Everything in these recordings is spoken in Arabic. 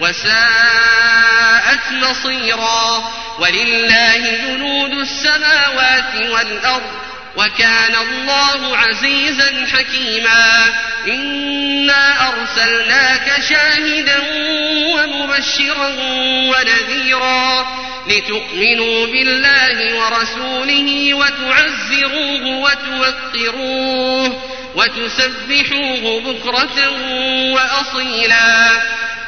وساءت مصيرا ولله جنود السماوات والأرض وكان الله عزيزا حكيما إنا أرسلناك شاهدا ومبشرا ونذيرا لتؤمنوا بالله ورسوله وتعزروه وتوقروه وتسبحوه بكرة وأصيلا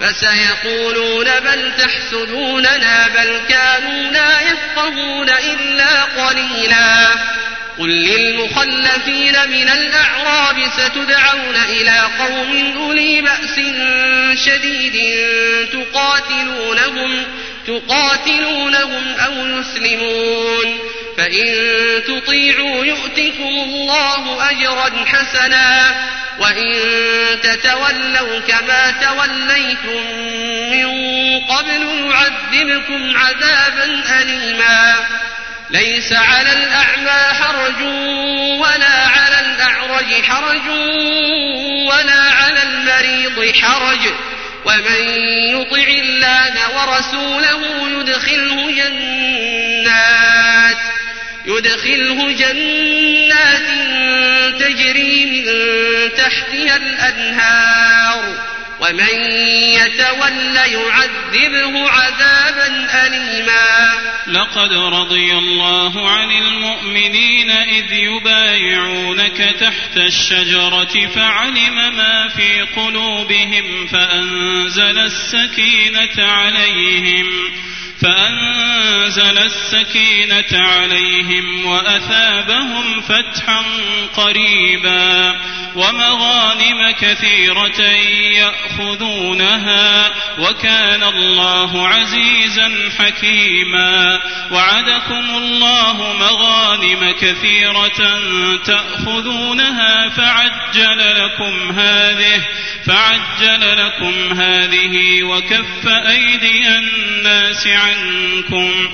فسيقولون بل تحسدوننا بل كانوا لا يفقهون إلا قليلا. قل للمخلفين من الأعراب ستدعون إلى قوم أولي بأس شديد تقاتلونهم تقاتلونهم أو يسلمون. فإن تطيعوا يؤتكم الله أجرا حسنا. وإن تتولوا كما توليتم من قبل يعذبكم عذابا أليما ليس على الأعمى حرج ولا على الأعرج حرج ولا على المريض حرج ومن يطع الله ورسوله يدخله جنات يدخله جنات تجري من تحتها الأنهار ومن يتول يعذبه عذابا أليما. لقد رضي الله عن المؤمنين إذ يبايعونك تحت الشجرة فعلم ما في قلوبهم فأنزل السكينة عليهم فأنزل السكينة عليهم وأثابهم فتحا قريبا ومغانم كثيرة يأخذونها وكان الله عزيزا حكيما وعدكم الله مغانم كثيرة تأخذونها فعجل لكم هذه فعجل لكم هذه وكف أيدي الناس عنكم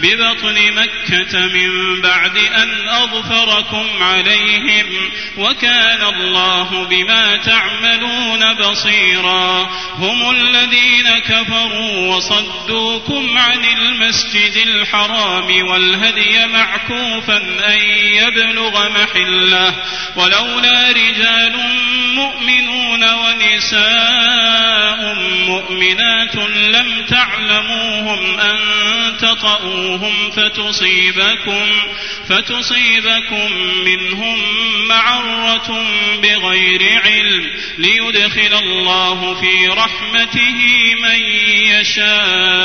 ببطن مكة من بعد أن أظفركم عليهم وكان الله بما تعملون بصيرا. هم الذين كفروا وصدوكم عن المسجد الحرام والهدي معكوفا أن يبلغ محلة. ولولا رجال مؤمنون ونساء مؤمنات لم تعلموهم أن تطؤوهم فتصيبكم فتصيبكم منهم معرة بغير علم ليدخل الله في رحمته من يشاء.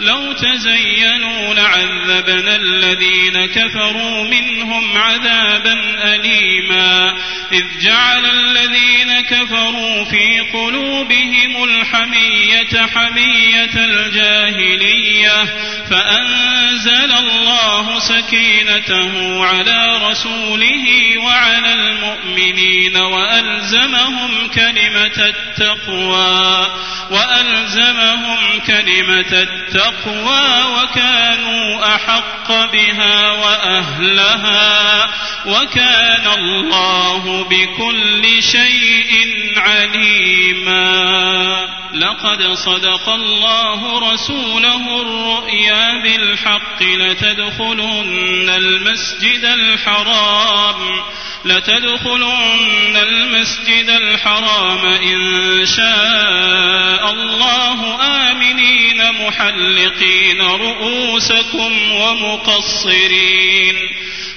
لو تزينوا لعذبنا الذين كفروا منهم عذابا أليما. إذ جعل الذين كفروا في قلوبهم الحمية حمية الجاهلية فأنزل الله سكينته على رسوله وعلى المؤمنين وألزمهم كلمة التقوى وألزمهم كلمة التقوى. وكانوا أحق بها وأهلها وكان الله بكل شيء عليما. لقد صدق الله رسوله الرؤيا بالحق لتدخلن المسجد الحرام لتدخلن المسجد الحرام إن شاء الله آمنين محلقين رؤوسكم ومقصرين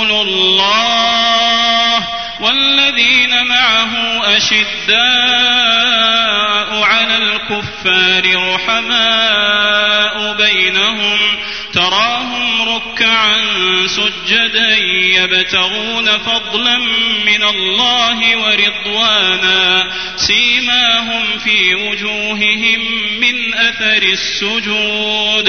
رسول الله والذين معه أشداء على الكفار رحماء بينهم تراهم ركعا سجدا يبتغون فضلا من الله ورضوانا. سيماهم في وجوههم من أثر السجود.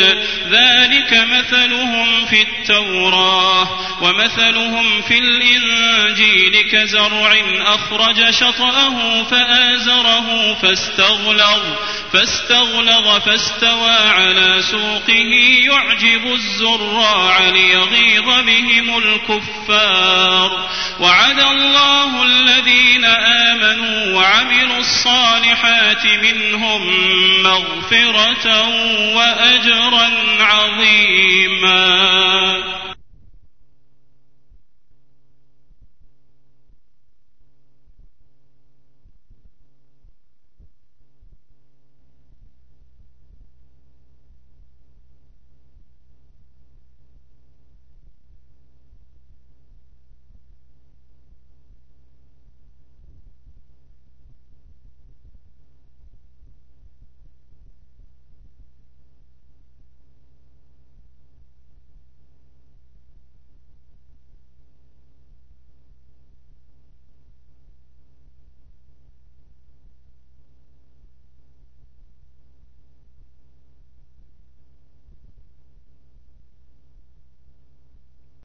ذلك مثلهم في التوراه ومثلهم في الإنجيل كزرع أخرج شطأه فآزره فاستغلظ. فاستغلظ فاستوى على سوقه يعجب الزراع ليغيظ بهم الكفار. وعد الله الذين آمنوا وعملوا الصالحات منهم مغفرة وأجرا عظيما.